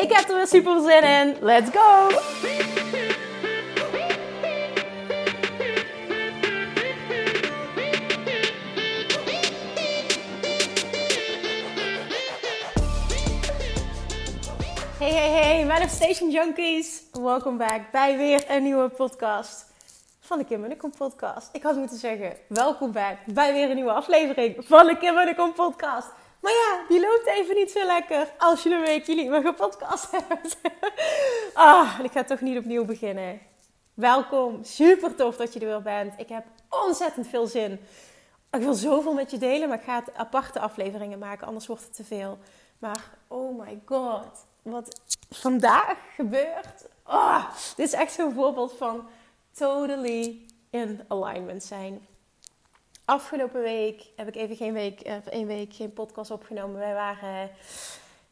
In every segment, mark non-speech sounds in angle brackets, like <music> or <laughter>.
Ik heb er weer super zin in. Let's go! Hey, hey, hey, Manifestation Junkies. Welkom back bij weer een nieuwe podcast van de Kim en de Kom podcast. Ik had moeten zeggen, welkom back bij weer een nieuwe aflevering van de Kim en de Kom podcast. Maar ja, die loopt even niet zo lekker als je een weekje niet meer gepodcast hebt. <laughs> ah, ik ga toch niet opnieuw beginnen. Welkom, super tof dat je er weer bent. Ik heb ontzettend veel zin. Ik wil zoveel met je delen, maar ik ga aparte afleveringen maken, anders wordt het te veel. Maar oh my god, wat vandaag gebeurt. Oh, dit is echt zo'n voorbeeld van totally in alignment zijn. Afgelopen week heb ik even geen week, uh, één week geen podcast opgenomen. Wij waren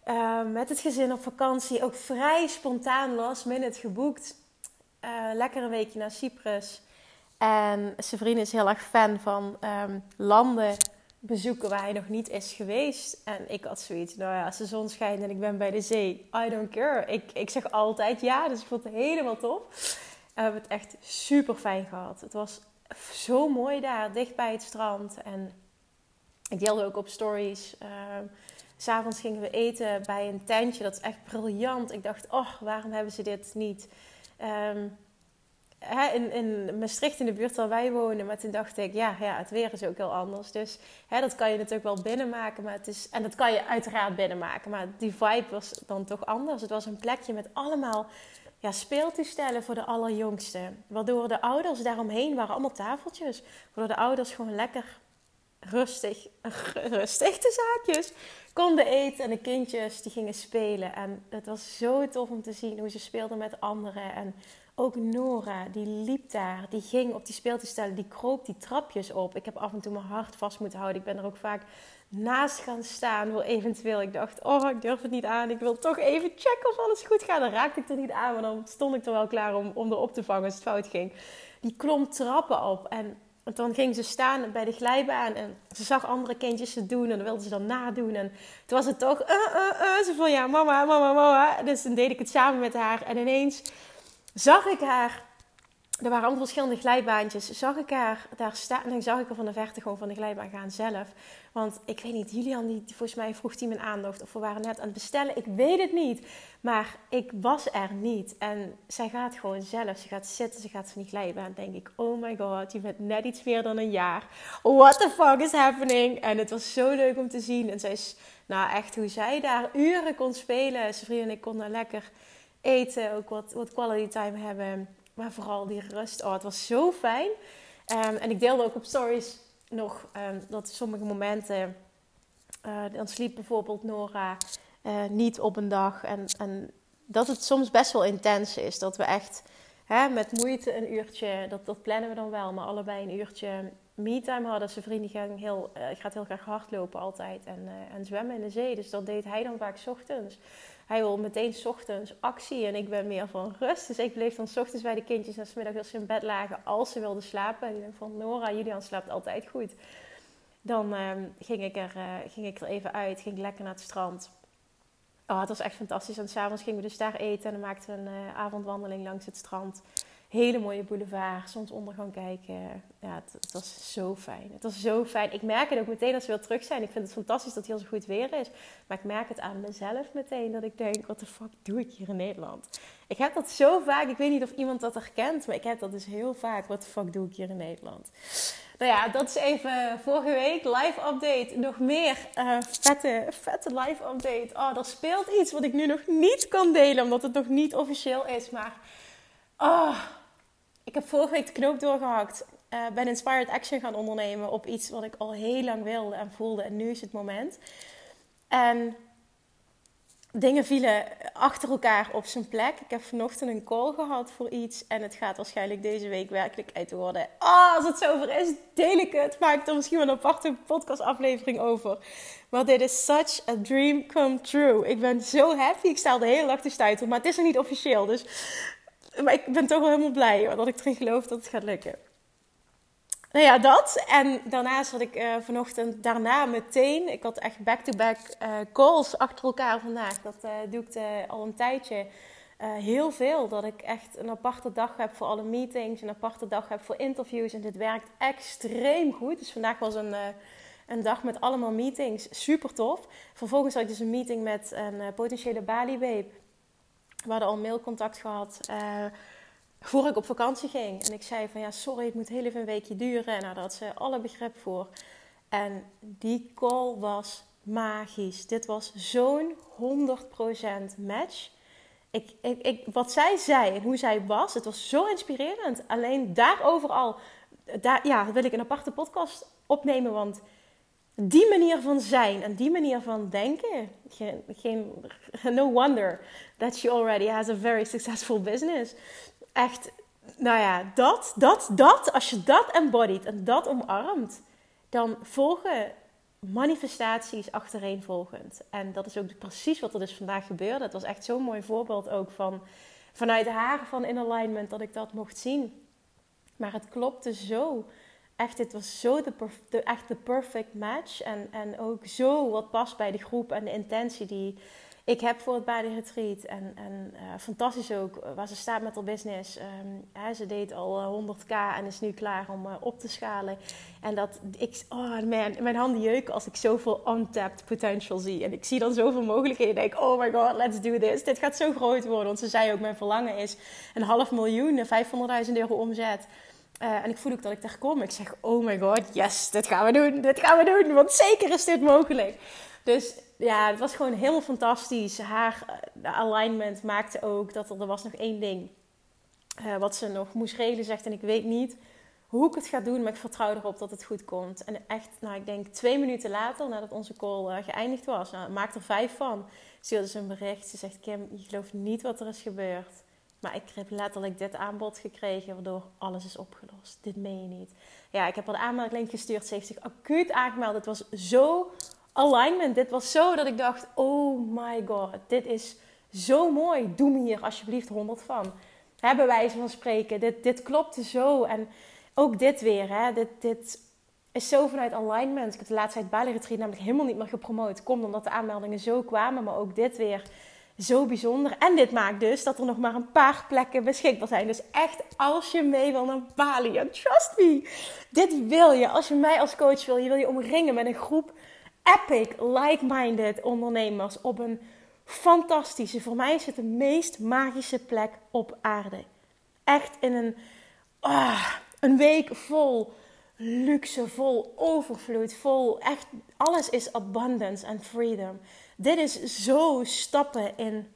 uh, met het gezin op vakantie. Ook vrij spontaan last minute geboekt. Uh, lekker een weekje naar Cyprus. En zijn is heel erg fan van um, landen bezoeken waar hij nog niet is geweest. En ik had zoiets, nou ja, als de zon schijnt en ik ben bij de zee, I don't care. Ik, ik zeg altijd ja, dus ik vond het helemaal tof. we hebben het echt super fijn gehad. Het was zo mooi daar, dicht bij het strand. En ik deelde ook op stories. Uh, S'avonds gingen we eten bij een tentje. Dat is echt briljant. Ik dacht, oh, waarom hebben ze dit niet? Um, hè, in, in Maastricht, in de buurt waar wij wonen. Maar toen dacht ik, ja, ja het weer is ook heel anders. Dus hè, dat kan je natuurlijk wel binnenmaken. Maar het is, en dat kan je uiteraard binnenmaken. Maar die vibe was dan toch anders. Het was een plekje met allemaal ja, speeltoestellen voor de allerjongsten. Waardoor de ouders daaromheen waren allemaal tafeltjes. Waardoor de ouders gewoon lekker rustig, <laughs> rustig de zaakjes konden eten. En de kindjes die gingen spelen. En het was zo tof om te zien hoe ze speelden met anderen. En ook Nora, die liep daar. Die ging op die speeltoestellen, die kroop die trapjes op. Ik heb af en toe mijn hart vast moeten houden. Ik ben er ook vaak naast gaan staan voor eventueel. Ik dacht, oh, ik durf het niet aan. Ik wil toch even checken of alles goed gaat. Dan raakte ik er niet aan, maar dan stond ik er wel klaar om, om erop te vangen als het fout ging. Die klom trappen op en dan ging ze staan bij de glijbaan en ze zag andere kindjes het doen en dan wilde ze dan nadoen. En toen was het toch, uh, uh, uh. ze van ja, mama, mama, mama. Dus dan deed ik het samen met haar en ineens zag ik haar er waren allemaal verschillende glijbaantjes. Zag ik haar daar staan en dan zag ik haar van de verte gewoon van de glijbaan gaan zelf. Want ik weet niet, Julian, die, volgens mij vroeg die mijn aandacht. Of we waren net aan het bestellen. Ik weet het niet. Maar ik was er niet. En zij gaat gewoon zelf. Ze gaat zitten, ze gaat van die glijbaan. denk ik, oh my god, je bent net iets meer dan een jaar. What the fuck is happening? En het was zo leuk om te zien. En zij is, nou echt, hoe zij daar uren kon spelen. Zijn en ik konden lekker eten. Ook wat, wat quality time hebben. Maar vooral die rust. Oh, het was zo fijn. Um, en ik deelde ook op stories nog um, dat sommige momenten. Uh, dan sliep bijvoorbeeld Nora uh, niet op een dag. En, en dat het soms best wel intens is. Dat we echt hè, met moeite een uurtje. Dat, dat plannen we dan wel. Maar allebei een uurtje me-time hadden. Zijn vriend die gaat heel, uh, gaat heel graag hardlopen altijd. En, en zwemmen in de zee. Dus dat deed hij dan vaak ochtends. Hij wil meteen ochtends actie en ik ben meer van rust. Dus ik bleef dan ochtends bij de kindjes en smiddag als ze in bed lagen als ze wilden slapen. En ik denk van Nora, Julian slaapt altijd goed. Dan um, ging, ik er, uh, ging ik er even uit, ging lekker naar het strand. Oh, het was echt fantastisch. En s'avonds gingen we dus daar eten en dan maakten we een uh, avondwandeling langs het strand hele mooie boulevard, zonsondergang kijken. Ja, het, was zo fijn. Het was zo fijn. Ik merk het ook meteen als we weer terug zijn. Ik vind het fantastisch dat heel zo goed weer is. Maar ik merk het aan mezelf meteen dat ik denk, wat de fuck doe ik hier in Nederland? Ik heb dat zo vaak. Ik weet niet of iemand dat herkent, maar ik heb dat dus heel vaak. Wat de fuck doe ik hier in Nederland? Nou ja, dat is even vorige week. Live update. Nog meer uh, vette, vette live update. Oh, er speelt iets wat ik nu nog niet kan delen, omdat het nog niet officieel is. Maar oh, ik heb vorige week de knoop doorgehakt. Uh, ben inspired action gaan ondernemen op iets wat ik al heel lang wilde en voelde. En nu is het moment. En dingen vielen achter elkaar op zijn plek. Ik heb vanochtend een call gehad voor iets. En het gaat waarschijnlijk deze week werkelijkheid worden. Ah, als het zover is, deel ik het. Maak er misschien wel een aparte podcastaflevering over. Maar dit is such a dream come true. Ik ben zo happy. Ik sta al de hele dag te. Maar het is nog niet officieel. Dus maar ik ben toch wel helemaal blij dat ik erin geloof dat het gaat lukken. Nou ja, dat. En daarnaast had ik uh, vanochtend daarna meteen... Ik had echt back-to-back uh, calls achter elkaar vandaag. Dat uh, doe ik al een tijdje. heel veel. Dat ik echt een aparte dag heb voor alle meetings. Een aparte dag heb voor interviews. En dit werkt extreem goed. Dus vandaag was een, een dag met allemaal meetings. Super tof. Vervolgens had ik dus een meeting met een potentiële Bali-babe. We hadden al mailcontact gehad voor ik op vakantie ging. En ik zei van ja, sorry, het moet heel even een weekje duren. En daar had ze alle begrip voor. En die call was magisch. Dit was zo'n 100% match. Ik, ik, ik, wat zij zei en hoe zij was, het was zo inspirerend. Alleen daarover al, daar, ja, wil ik een aparte podcast opnemen. Want die manier van zijn en die manier van denken, geen, no wonder that she already has a very successful business echt, nou ja, dat, dat, dat, als je dat embodied en dat omarmt, dan volgen manifestaties achtereenvolgend. En dat is ook precies wat er dus vandaag gebeurde. Het was echt zo'n mooi voorbeeld ook van vanuit haar van in alignment dat ik dat mocht zien. Maar het klopte zo. Echt, dit was zo de, echt de perfect match. En, en ook zo wat past bij de groep en de intentie die, ik heb voor het Bali Retreat. En, en uh, fantastisch ook eh, waar ze staat met haar business. Um, ze deed al 100k eh, en is nu klaar om op te schalen. En dat ik, oh man, mijn handen jeuken als ik zoveel untapped potential zie. En ik zie dan zoveel mogelijkheden. En denk, oh my god, let's do this. Dit gaat zo groot worden. Want ze zei ook, mijn verlangen is een half miljoen, 500.000 euro omzet. Uh, en ik voel ook dat ik daar kom. Ik zeg, oh my god, yes, dit gaan we doen. Dit gaan we doen. Want zeker is dit mogelijk. Dus ja, het was gewoon helemaal fantastisch. Haar de alignment maakte ook dat er, er was nog één ding uh, wat ze nog moest regelen, zegt. En ik weet niet hoe ik het ga doen, maar ik vertrouw erop dat het goed komt. En echt, nou, ik denk twee minuten later, nadat onze call geëindigd was, nou, maak er vijf van, stuurde ze een bericht. Ze zegt: Kim, je gelooft niet wat er is gebeurd. Maar ik heb letterlijk dit aanbod gekregen, waardoor alles is opgelost. Dit meen je niet. Ja, ik heb haar de aanmelding gestuurd. Ze heeft zich acuut aangemeld. Het was zo alignment. Dit was zo dat ik dacht: oh my god, dit is zo mooi. Doe me hier alsjeblieft 100 van. Hebben wij van spreken. Dit, dit klopte zo. En ook dit weer. Hè? Dit, dit is zo vanuit alignment. Ik heb de laatste tijd Bali Retreat namelijk helemaal niet meer gepromoot. Komt omdat de aanmeldingen zo kwamen. Maar ook dit weer zo bijzonder. En dit maakt dus dat er nog maar een paar plekken beschikbaar zijn. Dus echt, als je mee wil naar Bali, trust me, dit wil je. Als je mij als coach wil, je wil je omringen met een groep epic, like-minded ondernemers op een fantastische, voor mij is het de meest magische plek op aarde. Echt in een, ah, een week vol luxe, vol overvloed, vol echt, alles is abundance en freedom. Dit is zo stappen in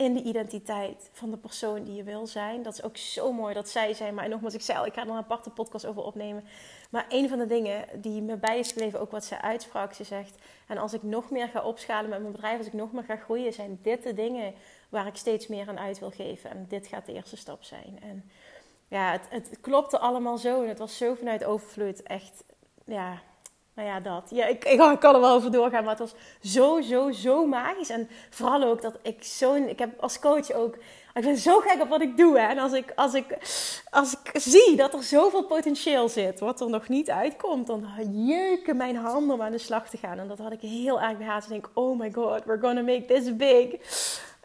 in de identiteit van de persoon die je wil zijn. Dat is ook zo mooi dat zij zijn. Maar nogmaals, ik zei al, ik ga er een aparte podcast over opnemen. Maar een van de dingen die me bij is gebleven, ook wat ze uitsprak, ze zegt... En als ik nog meer ga opschalen met mijn bedrijf, als ik nog meer ga groeien... zijn dit de dingen waar ik steeds meer aan uit wil geven. En dit gaat de eerste stap zijn. En ja, het, het klopte allemaal zo. En het was zo vanuit overvloed. Echt, ja, nou ja, dat. Ja, ik, ik, kan er wel over doorgaan, maar het was zo, zo, zo magisch. En vooral ook dat ik zo'n... Ik heb als coach ook... Ik ben zo gek op wat ik doe. Hè? En als ik, als, ik, als ik zie dat er zoveel potentieel zit, wat er nog niet uitkomt, dan jeuken mijn handen om aan de slag te gaan. En dat had ik heel erg behaald. Ik denk, oh my god, we're gonna make this big.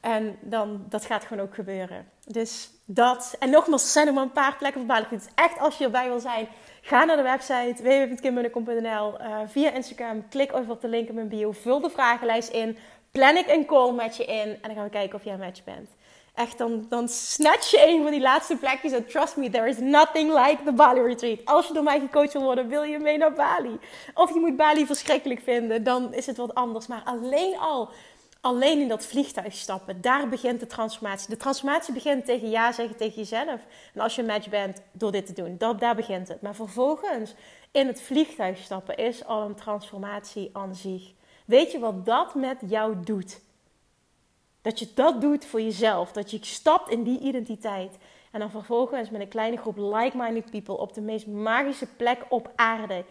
En dan, dat gaat gewoon ook gebeuren. Dus dat. En nogmaals, er zijn nog maar een paar plekken voor Bali. Dus echt, als je erbij wil zijn, Ga naar de website www.kimmunnekom.nl eh, via Instagram. Klik even op de link in mijn bio. Vul de vragenlijst in. Plan ik een call met je in. En dan gaan we kijken of jij een match bent. Echt, dan, dan snatch je een van die laatste plekjes. En trust me, there is nothing like the Bali Retreat. Als je door mij gecoacht wil worden, wil je mee naar Bali. Of je moet Bali verschrikkelijk vinden, dan is het wat anders. Maar alleen al alleen in dat vliegtuig stappen, daar begint de transformatie. De transformatie begint tegen ja zeggen tegen jezelf. En als je een match bent, door dit te doen. Dat, daar begint het. Maar vervolgens in het vliegtuig stappen is al een transformatie aan zich. Weet je wat dat met jou doet? Dat je dat doet voor jezelf. Dat je stapt in die identiteit. En dan vervolgens met een kleine groep like-minded people op de meest magische plek op aarde.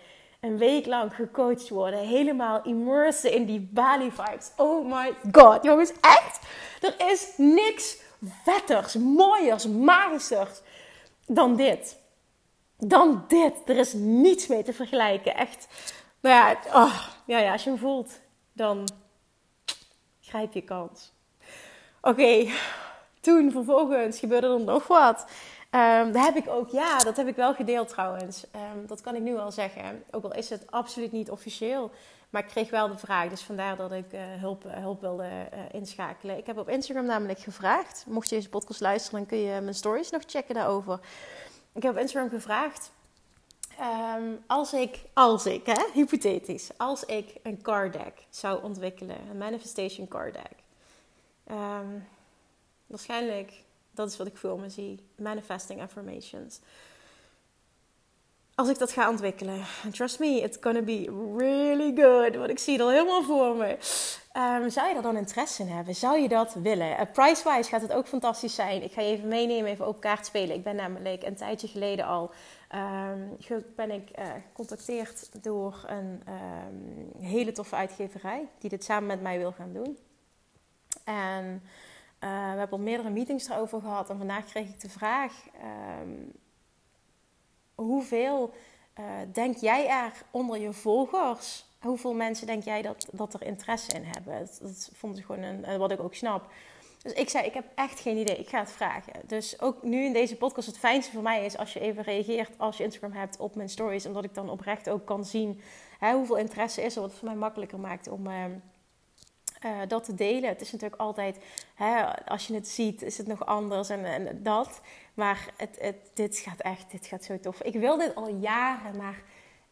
Een week lang gecoacht worden. Helemaal immersed in die Bali vibes. Oh my god. Jongens, echt. Er is niks vetters, mooiers, magischers dan dit. Dan dit. Er is niets mee te vergelijken. Echt. Nou ja, oh, ja, ja als je hem voelt, dan grijp je kans. Oké, toen vervolgens gebeurde er nog wat. Um, dat heb ik ook, ja, dat heb ik wel gedeeld trouwens. Um, dat kan ik nu wel zeggen. Ook al is het absoluut niet officieel. Maar ik kreeg wel de vraag, dus vandaar dat ik uh, hulp, hulp wilde uh, inschakelen. Ik heb op Instagram namelijk gevraagd. Mocht je deze podcast luisteren, dan kun je mijn stories nog checken daarover. Ik heb op Instagram gevraagd. Um, als ik, als ik, hè, hypothetisch, als ik een card deck zou ontwikkelen, een manifestation card deck. Waarschijnlijk, dat is wat ik voor me zie, manifesting affirmations. Als ik dat ga ontwikkelen, trust me, it's gonna be really good. Want ik zie het al helemaal voor me. Um, zou je er dan interesse in hebben? Zou je dat willen? Uh, Price-wise gaat het ook fantastisch zijn. Ik ga je even meenemen, even op kaart spelen. Ik ben namelijk een tijdje geleden al um, ben ik uh, gecontacteerd door een um, hele toffe uitgeverij die dit samen met mij wil gaan doen. En uh, we hebben al meerdere meetings erover gehad en vandaag kreeg ik de vraag: hoeveel uh, denk jij er onder je volgers hoeveel mensen denk jij dat, dat er interesse in hebben? Dat, vond ik gewoon een, wat ik ook snap. Dus ik zei, ik heb echt geen idee. Ik ga het vragen. Dus ook nu in deze podcast, het fijnste voor mij is als je even reageert als je Instagram hebt op mijn stories. Omdat ik dan oprecht ook kan zien hè, hoeveel interesse is. Wat het voor mij makkelijker maakt om uh, uh, dat te delen. Het is natuurlijk altijd, hè, als je het ziet, is het nog anders en, en dat. Maar het, het, dit gaat echt, dit gaat zo tof. Ik wil dit al jaren, maar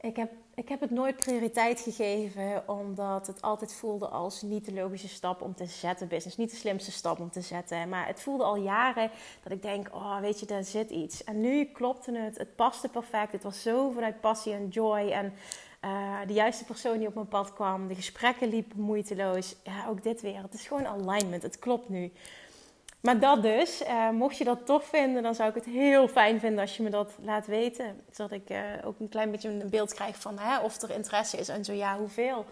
ik heb, ik heb het nooit prioriteit gegeven, omdat het altijd voelde als niet de logische stap om te zetten. Business, niet de slimste stap om te zetten. Maar het voelde al jaren dat ik denk, oh weet je, daar zit iets. En nu klopte het, het paste perfect. Het was zo vanuit passie en joy en... Uh, de juiste persoon die op mijn pad kwam. De gesprekken liepen moeiteloos. Ja, ook dit weer. Het is gewoon alignment. Het klopt nu. Maar dat dus, uh, mocht je dat tof vinden, dan zou ik het heel fijn vinden als je me dat laat weten. Zodat ik uh, ook een klein beetje een beeld krijg van hè, of er interesse is en zo ja, hoeveel.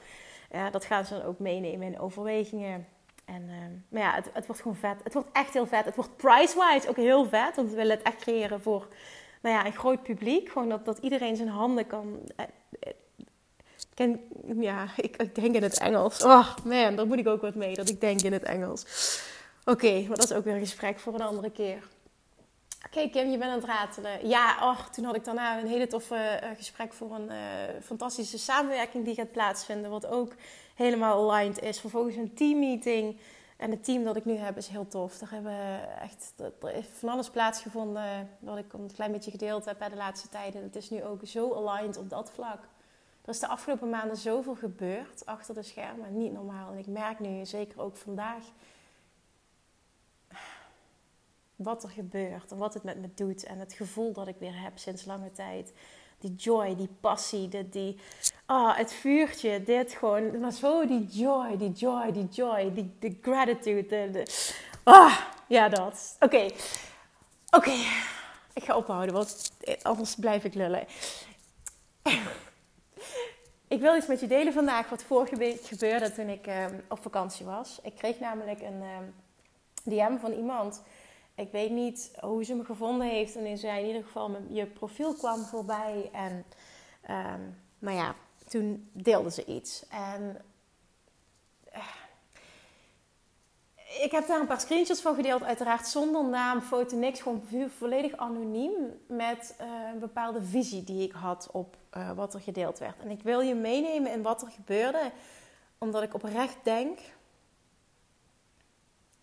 Dat gaan ze dan ook meenemen in overwegingen. En, maar ja, het, het, wordt gewoon vet. Het wordt echt heel vet. Het wordt price-wise ook heel vet. Want we willen het echt creëren voor nou ja, een groot publiek. Gewoon dat, dat iedereen zijn handen kan... Ken, ja, ik, denk in het Engels. Oh man, daar moet ik ook wat mee. Dat ik denk in het Engels. Oké, maar dat is ook weer een gesprek voor een andere keer. Oké, Kim, je bent aan het ratelen. Ja, oh, toen had ik daarna een hele toffe uh, gesprek voor een uh, fantastische samenwerking die gaat plaatsvinden. Wat ook helemaal aligned is. Vervolgens een teammeeting. En het team dat ik nu heb is heel tof. Daar hebben echt er is van alles plaatsgevonden. Wat ik een klein beetje gedeeld heb bij de laatste tijden. Het is nu ook zo aligned op dat vlak. Er is de afgelopen maanden zoveel gebeurd achter de schermen. Niet normaal. En ik merk nu, zeker ook vandaag wat er gebeurt en wat het met me doet. En het gevoel dat ik weer heb sinds lange tijd. Die joy, die passie, die, die ah, het vuurtje, dit gewoon. Maar zo die joy, die joy, die joy, die, de gratitude. De, de, ah, ja, dat. Oké, oké. Ik ga ophouden, want anders blijf ik lullen. Ik wil iets met je delen vandaag wat vorige week gebeurde toen ik um, op vakantie was. Ik kreeg namelijk een DM van iemand ik weet niet hoe ze me gevonden heeft. En zei in ieder geval, je profiel kwam voorbij. En, um, maar ja, toen deelde ze iets. En uh, ik heb daar een paar screenshots van gedeeld. Uiteraard zonder naam, foto, niks. Gewoon volledig anoniem. Met uh, een bepaalde visie die ik had op uh, wat er gedeeld werd. En ik wil je meenemen in wat er gebeurde. Omdat ik oprecht denk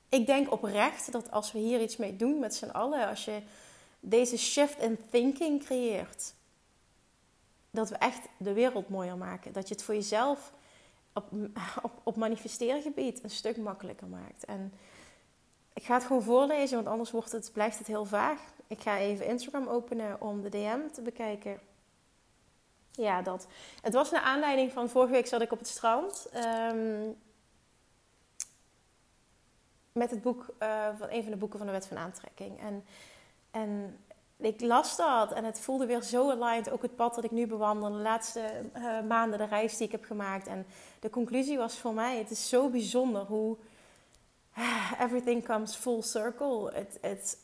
ik denk oprecht dat als we hier iets mee doen met z'n allen, als je deze shift in thinking creëert, dat we echt de wereld mooier maken. Dat je het voor jezelf op, op, op manifesteergebied een stuk makkelijker maakt. En ik ga het gewoon voorlezen, want anders wordt het, blijft het heel vaag. Ik ga even Instagram openen om de DM te bekijken. ja, dat. Het was naar aanleiding van vorige week zat ik op het strand. ehm, met het boek, eh, van een van de boeken van de Wet van Aantrekking. En, en ik las dat en het voelde weer zo aligned. Ook het pad dat ik nu bewandel, de laatste eh, maanden, de reis die ik heb gemaakt. En de conclusie was voor mij: het is zo bijzonder hoe ah, everything comes full circle. Het, het,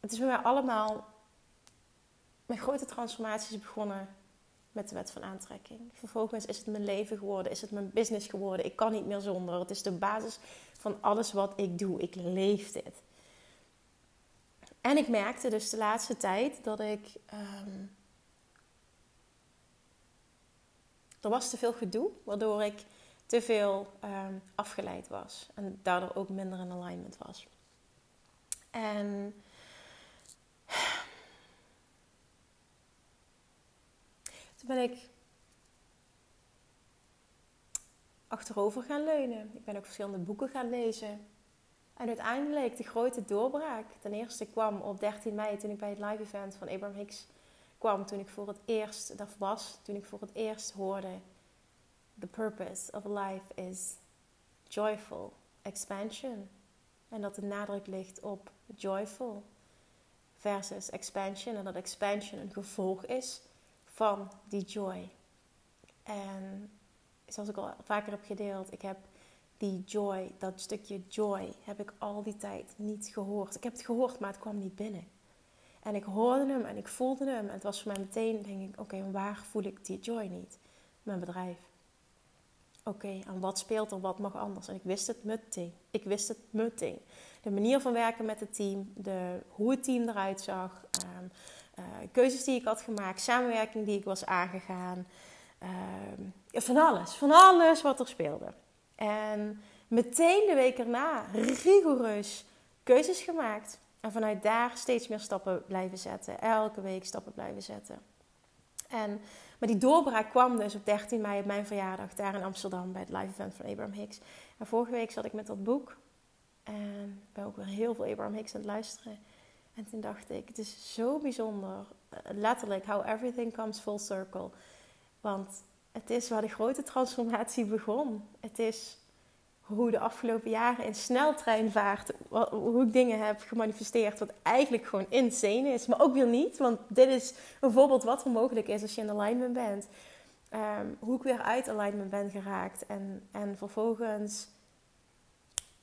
het is bij mij allemaal. Mijn grote transformaties begonnen met de wet van aantrekking. Vervolgens is het mijn leven geworden, is het mijn business geworden. Ik kan niet meer zonder. Het is de basis van alles wat ik doe. Ik leef dit. En ik merkte dus de laatste tijd dat ik. ehm, er was te veel gedoe, waardoor ik te veel ehm, afgeleid was. En daardoor ook minder in alignment was. En. Toen ben ik achterover gaan leunen. Ik ben ook verschillende boeken gaan lezen. En uiteindelijk de grote doorbraak. Ten eerste kwam op 13 mei toen ik bij het live event van Abraham Hicks kwam. Toen ik voor het eerst, dat was, toen ik voor het eerst hoorde... The purpose of life is joyful expansion. En dat de nadruk ligt op joyful versus expansion. En dat expansion een gevolg is van die joy. En zoals ik al vaker heb gedeeld, ik heb die joy, dat stukje joy, heb ik al die tijd niet gehoord. Ik heb het gehoord, maar het kwam niet binnen. En ik hoorde hem en ik voelde hem. En het was voor mij meteen, denk ik, oké, waar voel ik die joy niet? Mijn bedrijf. Oké, en wat speelt er, wat mag anders? En ik wist het meteen. Ik wist het meteen. De manier van werken met het team, de, hoe het team eruit zag, ehm, uh, keuzes die ik had gemaakt, samenwerking die ik was aangegaan. Uh, van alles, van alles wat er speelde. En meteen de week erna rigoureus keuzes gemaakt. En vanuit daar steeds meer stappen blijven zetten. Elke week stappen blijven zetten. En, maar die doorbraak kwam dus op 13 mei op mijn verjaardag daar in Amsterdam bij het live event van Abraham Hicks. En vorige week zat ik met dat boek. En ben ook weer heel veel Abraham Hicks aan het luisteren. En toen dacht ik, het is zo bijzonder. Letterlijk, how everything comes full circle. Want het is waar de grote transformatie begon. Het is hoe de afgelopen jaren in sneltreinvaart, hoe ik dingen heb gemanifesteerd, wat eigenlijk gewoon insane is. Maar ook weer niet, want dit is een voorbeeld wat er mogelijk is als je in alignment bent. Um, hoe ik weer uit alignment ben geraakt en, en vervolgens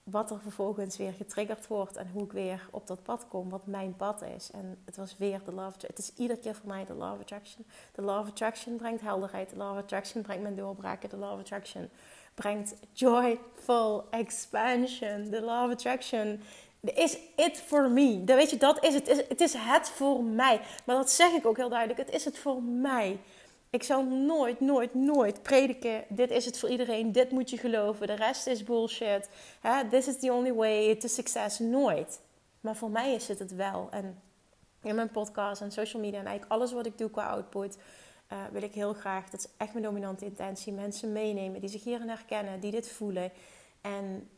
wat er vervolgens weer getriggerd wordt en hoe ik weer op dat pad kom, wat mijn pad is. En het was weer de love. Het is iedere keer voor mij de love attraction. De love attraction brengt helderheid. De love attraction brengt mijn doorbraken. De love attraction brengt joyful expansion. De love attraction is it for me. Weet je, dat is het. Het is het voor mij. Maar dat zeg ik ook heel duidelijk. Het is het voor mij. Ik zal nooit, nooit, nooit prediken. Dit is het voor iedereen. Dit moet je geloven. De rest is bullshit. This is the only way to success. Nooit. Maar voor mij is het het wel. En in mijn podcast en social media en eigenlijk alles wat ik doe qua output... Uh, wil ik heel graag, dat is echt mijn dominante intentie... mensen meenemen die zich hierin herkennen, die dit voelen... en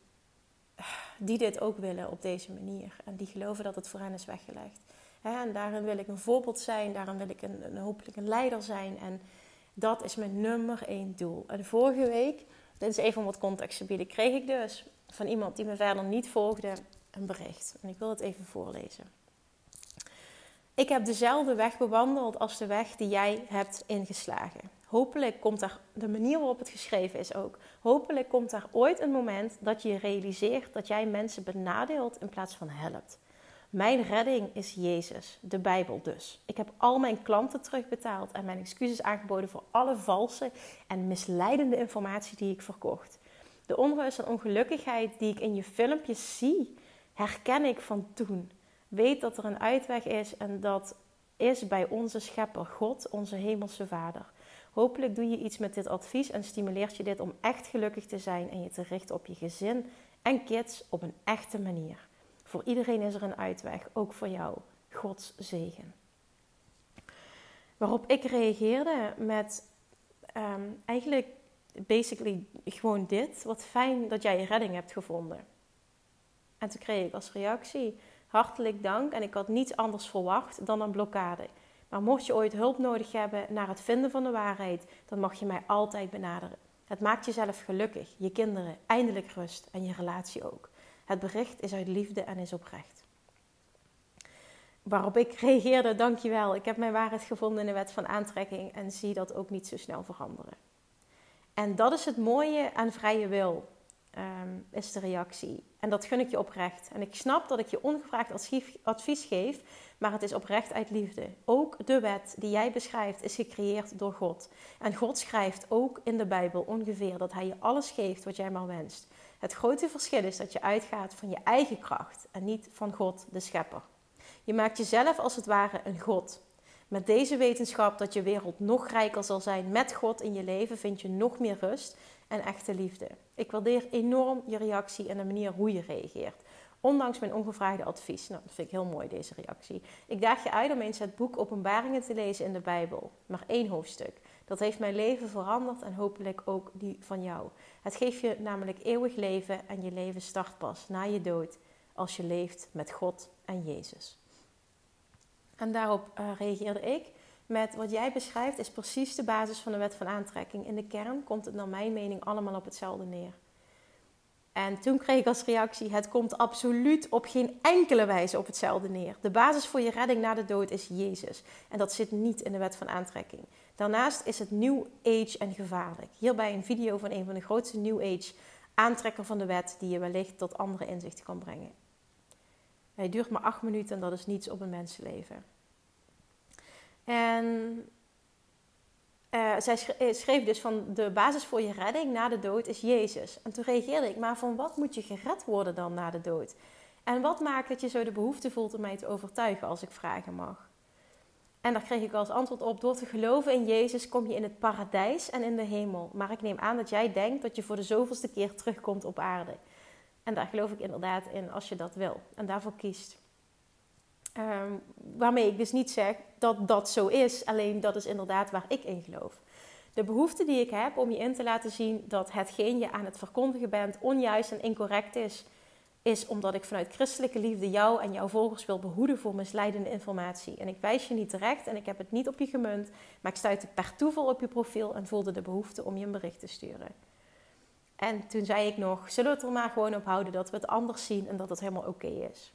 die dit ook willen op deze manier. En die geloven dat het voor hen is weggelegd. En daarin wil ik een voorbeeld zijn, daarin wil ik een, hopelijk een leider zijn. En dat is mijn nummer één doel. En vorige week, dit is even om wat context te bieden, kreeg ik dus van iemand die me verder niet volgde een bericht. En ik wil het even voorlezen. Ik heb dezelfde weg bewandeld als de weg die jij hebt ingeslagen. Hopelijk komt er, de manier waarop het geschreven is ook, hopelijk komt er ooit een moment dat je realiseert dat jij mensen benadeelt in plaats van helpt. Mijn redding is Jezus, de Bijbel dus. Ik heb al mijn klanten terugbetaald en mijn excuses aangeboden voor alle valse en misleidende informatie die ik verkocht. De onrust en ongelukkigheid die ik in je filmpjes zie, herken ik van toen. Weet dat er een uitweg is en dat is bij onze schepper God, onze hemelse Vader. Hopelijk doe je iets met dit advies en stimuleert je dit om echt gelukkig te zijn en je te richten op je gezin en kids op een echte manier. Voor iedereen is er een uitweg, ook voor jou. Gods zegen. Waarop ik reageerde met um, eigenlijk basically gewoon dit. Wat fijn dat jij je redding hebt gevonden. En toen kreeg ik als reactie hartelijk dank en ik had niets anders verwacht dan een blokkade. Maar mocht je ooit hulp nodig hebben naar het vinden van de waarheid, dan mag je mij altijd benaderen. Het maakt jezelf gelukkig, je kinderen eindelijk rust en je relatie ook. Het bericht is uit liefde en is oprecht. Waarop ik reageerde, dankjewel, ik heb mijn waarheid gevonden in de wet van aantrekking en zie dat ook niet zo snel veranderen. En dat is het mooie aan vrije wil, um, is de reactie. En dat gun ik je oprecht. En ik snap dat ik je ongevraagd advies geef, maar het is oprecht uit liefde. Ook de wet die jij beschrijft is gecreëerd door God. En God schrijft ook in de Bijbel ongeveer dat Hij je alles geeft wat jij maar wenst. Het grote verschil is dat je uitgaat van je eigen kracht en niet van God, de schepper. Je maakt jezelf als het ware een God. Met deze wetenschap dat je wereld nog rijker zal zijn met God in je leven, vind je nog meer rust en echte liefde. Ik waardeer enorm je reactie en de manier hoe je reageert. Ondanks mijn ongevraagde advies. Nou, dat vind ik heel mooi, deze reactie. Ik daag je uit om eens het boek Openbaringen te lezen in de Bijbel. Maar één hoofdstuk. Dat heeft mijn leven veranderd en hopelijk ook die van jou. Het geeft je namelijk eeuwig leven en je leven start pas na je dood als je leeft met God en Jezus. En daarop uh, reageerde ik met wat jij beschrijft is precies de basis van de wet van aantrekking. In de kern komt het naar mijn mening allemaal op hetzelfde neer. En toen kreeg ik als reactie: het komt absoluut op geen enkele wijze op hetzelfde neer. De basis voor je redding na de dood is Jezus. En dat zit niet in de wet van aantrekking. Daarnaast is het New Age en gevaarlijk. Hierbij een video van een van de grootste New Age aantrekker van de wet, die je wellicht tot andere inzichten kan brengen. Hij duurt maar acht minuten en dat is niets op een mensenleven. En uh, zij eh, schreef dus van de basis voor je redding na de dood is Jezus. En toen reageerde ik, maar van wat moet je gered worden dan na de dood? En wat maakt dat je zo de behoefte voelt om mij te overtuigen als ik vragen mag? En daar kreeg ik als antwoord op: door te geloven in Jezus kom je in het paradijs en in de hemel. Maar ik neem aan dat jij denkt dat je voor de zoveelste keer terugkomt op aarde. En daar geloof ik inderdaad in als je dat wil en daarvoor kiest. Ehm, waarmee ik dus niet zeg dat dat zo is, alleen dat is inderdaad waar ik in geloof. De behoefte die ik heb om je in te laten zien dat hetgeen je aan het verkondigen bent onjuist en incorrect is, is omdat ik vanuit christelijke liefde jou en jouw volgers wil behoeden voor misleidende informatie. En ik wijs je niet terecht en ik heb het niet op je gemunt, maar ik stuitte per toeval op je profiel en voelde de behoefte om je een bericht te sturen. En toen zei ik nog, zullen we het er maar gewoon op houden dat we het anders zien en dat het helemaal oké is.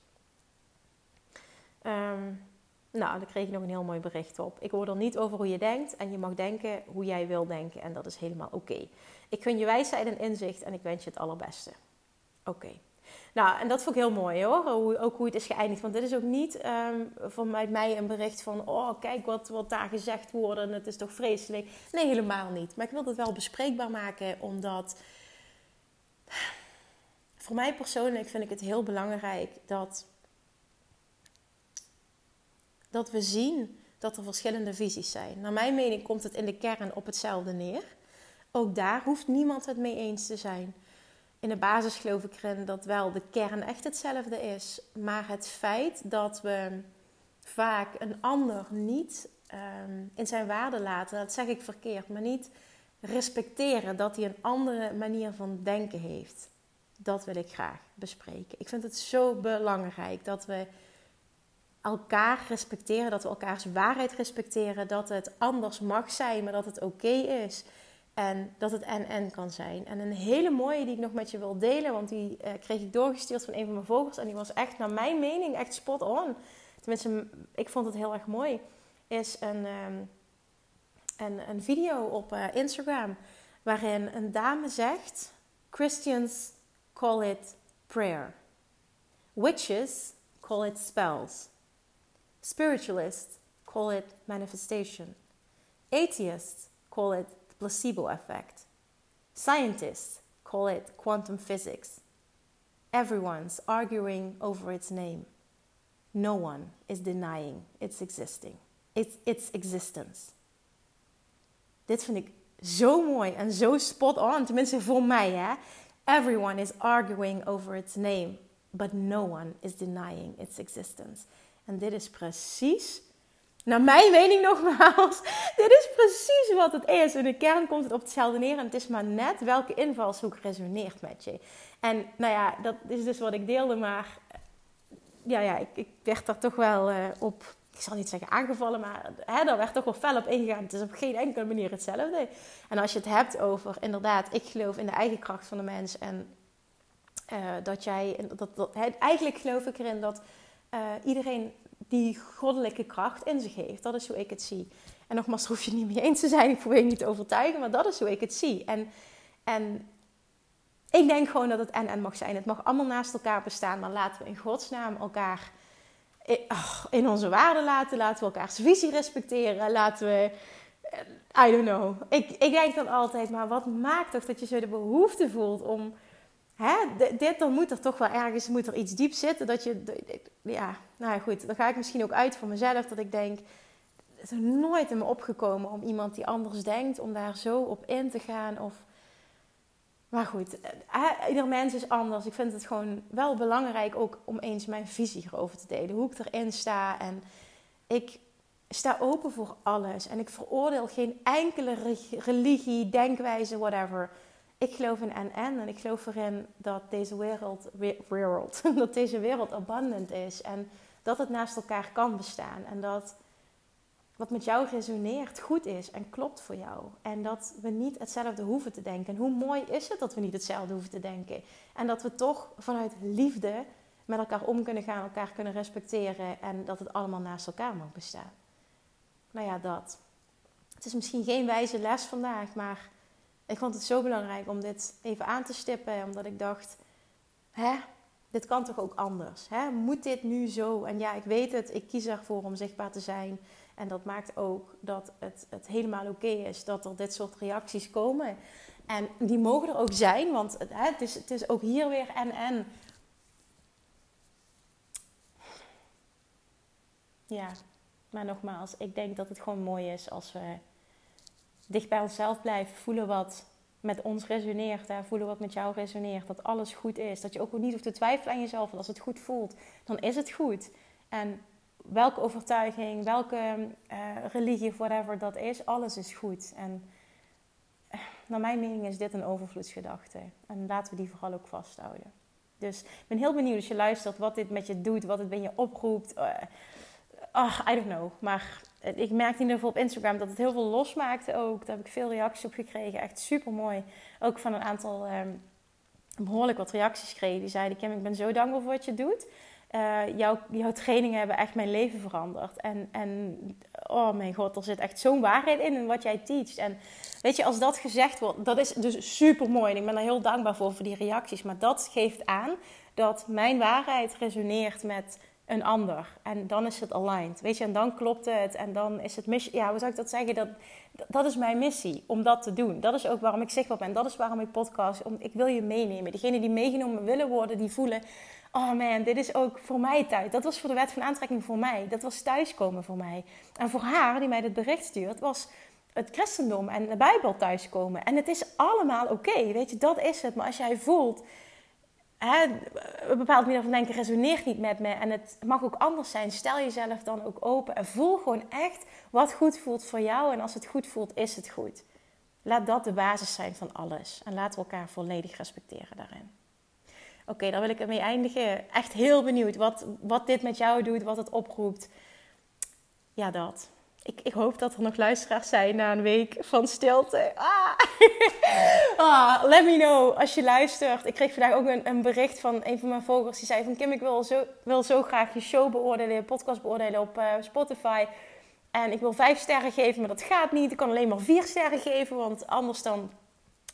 Um, nou, daar kreeg ik nog een heel mooi bericht op. Ik hoor er niet over hoe je denkt en je mag denken hoe jij wil denken en dat is helemaal oké. Ik gun je wijsheid en inzicht en ik wens je het allerbeste. Oké. Nou, en dat vond ik heel mooi hoor, hoe, ook hoe het is geëindigd. Want dit is ook niet um, vanuit mij een bericht van... oh, kijk wat, wat daar gezegd wordt en het is toch vreselijk. Nee, helemaal niet. Maar ik wil het wel bespreekbaar maken, omdat... Voor mij persoonlijk vind ik het heel belangrijk dat dat we zien dat er verschillende visies zijn. Naar mijn mening komt het in de kern op hetzelfde neer. Ook daar hoeft niemand het mee eens te zijn. In de basis geloof ik erin dat wel de kern echt hetzelfde is. Maar het feit dat we vaak een ander niet ehm, in zijn waarde laten, dat zeg ik verkeerd, maar niet respecteren dat hij een andere manier van denken heeft. Dat wil ik graag bespreken. Ik vind het zo belangrijk dat we elkaar respecteren, dat we elkaars waarheid respecteren, dat het anders mag zijn, maar dat het oké is. En dat het en-en kan zijn. En een hele mooie die ik nog met je wil delen, want die uh, kreeg ik doorgestuurd van een van mijn volgers. En die was echt, naar mijn mening, echt spot on. Tenminste, ik vond het heel erg mooi. Is een, um, een, een video op uh, Instagram waarin een dame zegt: Christians call it prayer. Witches call it spells. Spiritualists call it manifestation. Atheists call it the placebo effect. Scientists call it quantum physics. Everyone's arguing over its name. No one is denying its existing. Its, its existence. Dit vind ik zo mooi en zo spot on, tenminste voor mij hè. Everyone is arguing over its name, but no one is denying its existence. En dit is precies, naar mijn mening nogmaals, <laughs> dit is precies wat het is. In de kern komt het op hetzelfde neer en het is maar net welke invalshoek resoneert met je. En nou ja, dat is dus wat ik deelde, maar ja, ja ik, ik werd daar toch wel uh, op ik zal niet zeggen aangevallen, maar hè, daar werd toch wel fel op ingegaan. Het is op geen enkele manier hetzelfde. En als je het hebt over, inderdaad, ik geloof in de eigen kracht van de mens. En uh, dat jij, dat, dat, eigenlijk geloof ik erin dat uh, iedereen die goddelijke kracht in zich heeft. Dat is hoe ik het zie. En nogmaals, hoef je niet mee eens te zijn. Ik probeer je niet te overtuigen, maar dat is hoe ik het zie. En, en ik denk gewoon dat het en-en mag zijn. Het mag allemaal naast elkaar bestaan, maar laten we in godsnaam elkaar in onze waarden laten. Laten we elkaars visie respecteren. Laten we. Eh, I don't know. Ik, ik denk dan altijd, maar wat maakt toch dat je zo de behoefte voelt om. Hè, dit, dan moet er toch wel ergens moet er iets diep zitten. Dat je. Ja, nou goed. Dan ga ik misschien ook uit voor mezelf. Dat ik denk. Het is nooit in me opgekomen om iemand die anders denkt. om daar zo op in te gaan. Of maar goed, ieder mens is anders. Ik vind het gewoon wel belangrijk ook om eens mijn visie erover te delen. Hoe ik erin sta. En ik sta open voor alles. En ik veroordeel geen enkele religie, denkwijze, whatever. Ik geloof in NN en ik geloof erin dat deze wereld, wereld, <laughs> dat deze wereld abundant is. En dat het naast elkaar kan bestaan. En dat wat met jou resoneert goed is en klopt voor jou. En dat we niet hetzelfde hoeven te denken. En hoe mooi is het dat we niet hetzelfde hoeven te denken. En dat we toch vanuit liefde met elkaar om kunnen gaan, elkaar kunnen respecteren en dat het allemaal naast elkaar mag bestaan. Nou ja, dat. Het is misschien geen wijze les vandaag, maar ik vond het zo belangrijk om dit even aan te stippen, omdat ik dacht, hè, dit kan toch ook anders? Hè? Moet dit nu zo? En ja, ik weet het, ik kies ervoor om zichtbaar te zijn. En dat maakt ook dat het, het helemaal oké is dat er dit soort reacties komen. En die mogen er ook zijn, want het, het, is, het is ook hier weer en en. Ja, maar nogmaals, ik denk dat het gewoon mooi is als we dicht bij onszelf blijven, voelen wat met ons resoneert, hè, voelen wat met jou resoneert, dat alles goed is. Dat je ook niet hoeft te twijfelen aan jezelf, want als het goed voelt, dan is het goed. En welke overtuiging, welke uh, religie of whatever dat is, alles is goed. En uh, naar mijn mening is dit een overvloedsgedachte. En laten we die vooral ook vasthouden. Dus ik ben heel benieuwd als je luistert wat dit met je doet, wat het bij je oproept. Uh, I don't know. Maar ik merkte in ieder geval op Instagram dat het heel veel losmaakte ook. Daar heb ik veel reacties op gekregen. Echt super mooi. Ook van een aantal um, behoorlijk wat reacties gekregen. Die zeiden: Kim, ik ben zo dankbaar voor wat je doet. Uh, jouw, jouw trainingen hebben echt mijn leven veranderd. En, en oh mijn god, er zit echt zo'n waarheid in in wat jij teacht. En weet je, als dat gezegd wordt, dat is dus super mooi. En ik ben daar heel dankbaar voor, voor die reacties. Maar dat geeft aan dat mijn waarheid resoneert met een ander. En dan is het aligned. Weet je, en dan klopt het. En dan is het missie. Ja, hoe zou ik dat zeggen? Dat, dat is mijn missie om dat te doen. Dat is ook waarom ik zichtbaar ben. Dat is waarom ik podcast. Om, ik wil je meenemen. Degenen die meegenomen willen worden, die voelen oh man, dit is ook voor mij tijd. Dat was voor de wet van aantrekking voor mij. Dat was thuiskomen voor mij. En voor haar, die mij dit bericht stuurt, was het christendom en de Bijbel thuiskomen. En het is allemaal oké, weet je, dat is het. Maar als jij voelt, hè, een bepaald manier van denken resoneert niet met me en het mag ook anders zijn, stel jezelf dan ook open en voel gewoon echt wat goed voelt voor jou. En als het goed voelt, is het goed. Laat dat de basis zijn van alles. En laten we elkaar volledig respecteren daarin. Oké, okay, daar wil ik ermee eindigen. Echt heel benieuwd wat, wat dit met jou doet, wat het oproept. Ja, dat. Ik, ik hoop dat er nog luisteraars zijn na een week van stilte. Ah. <laughs> ah. let me know als je luistert. Ik kreeg vandaag ook een, een, bericht van een van mijn volgers. Die zei van Kim, ik wil zo, zo graag je show beoordelen, je podcast beoordelen op uh, Spotify. En ik wil vijf sterren geven, maar dat gaat niet. Ik kan alleen maar vier sterren geven, want anders dan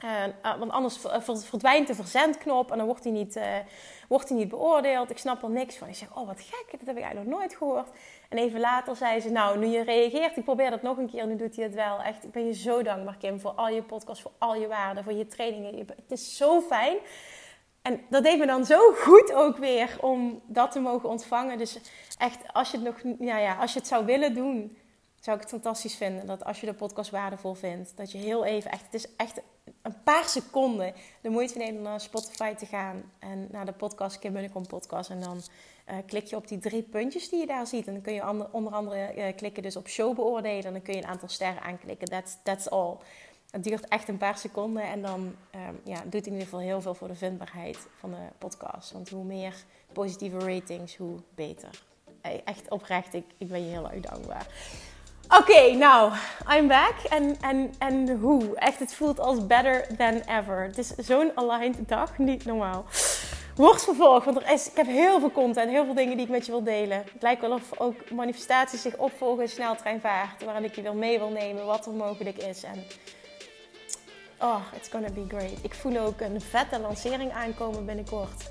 uh, want anders verdwijnt de verzendknop en dan wordt hij, niet, uh, wordt hij niet beoordeeld. Ik snap er niks van. Ik zeg, oh wat gek, dat heb ik eigenlijk nog nooit gehoord. En even later zei ze, nou, nu je reageert, ik probeer dat nog een keer, nu doet hij het wel. Echt, ik ben je zo dankbaar, Kim, voor al je podcasts, voor al je waarden, voor je trainingen. Het is zo fijn. En dat deed me dan zo goed ook weer om dat te mogen ontvangen. Dus echt, als je het nog, ja, ja, als je het zou willen doen, zou ik het fantastisch vinden. Dat als je de podcast waardevol vindt, dat je heel even, echt, het is echt een paar seconden de moeite neemt om naar Spotify te gaan en naar de podcast Kim Munnekom podcast. En dan uh, klik je op die drie puntjes die je daar ziet. En dan kun je onder andere uh, klikken dus op show beoordelen. En dan kun je een aantal sterren aanklikken. That's, that's all. Het duurt echt een paar seconden en dan um, ja, doet in ieder geval heel veel voor de vindbaarheid van de podcast. Want hoe meer positieve ratings, hoe beter. echt oprecht, ik, ik ben je heel erg dankbaar. Oké, nou, I'm back. En, en, en hoe? Echt, het voelt als better than ever. Het is zo'n aligned dag, niet normaal. Wordt vervolgd, want er is, ik heb heel veel content, heel veel dingen die ik met je wil delen. Het lijkt wel of ook manifestaties zich opvolgen in sneltreinvaart, waarin ik je weer mee wil nemen, wat er mogelijk is. En oh, it's gonna be great. Ik voel ook een vette lancering aankomen binnenkort.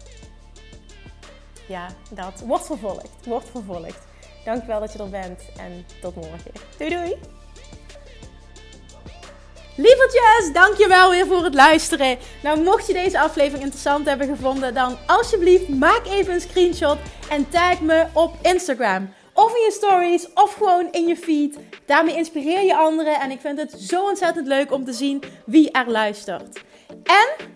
Ja, dat wordt vervolgd, wordt vervolgd. Dankjewel dat je er bent en tot morgen. Doei doei! Lievertjes, dankjewel weer voor het luisteren. Nou, mocht je deze aflevering interessant hebben gevonden, dan alsjeblieft maak even een screenshot en tag me op Instagram. Of in je stories, of gewoon in je feed. Daarmee inspireer je anderen en ik vind het zo ontzettend leuk om te zien wie er luistert. En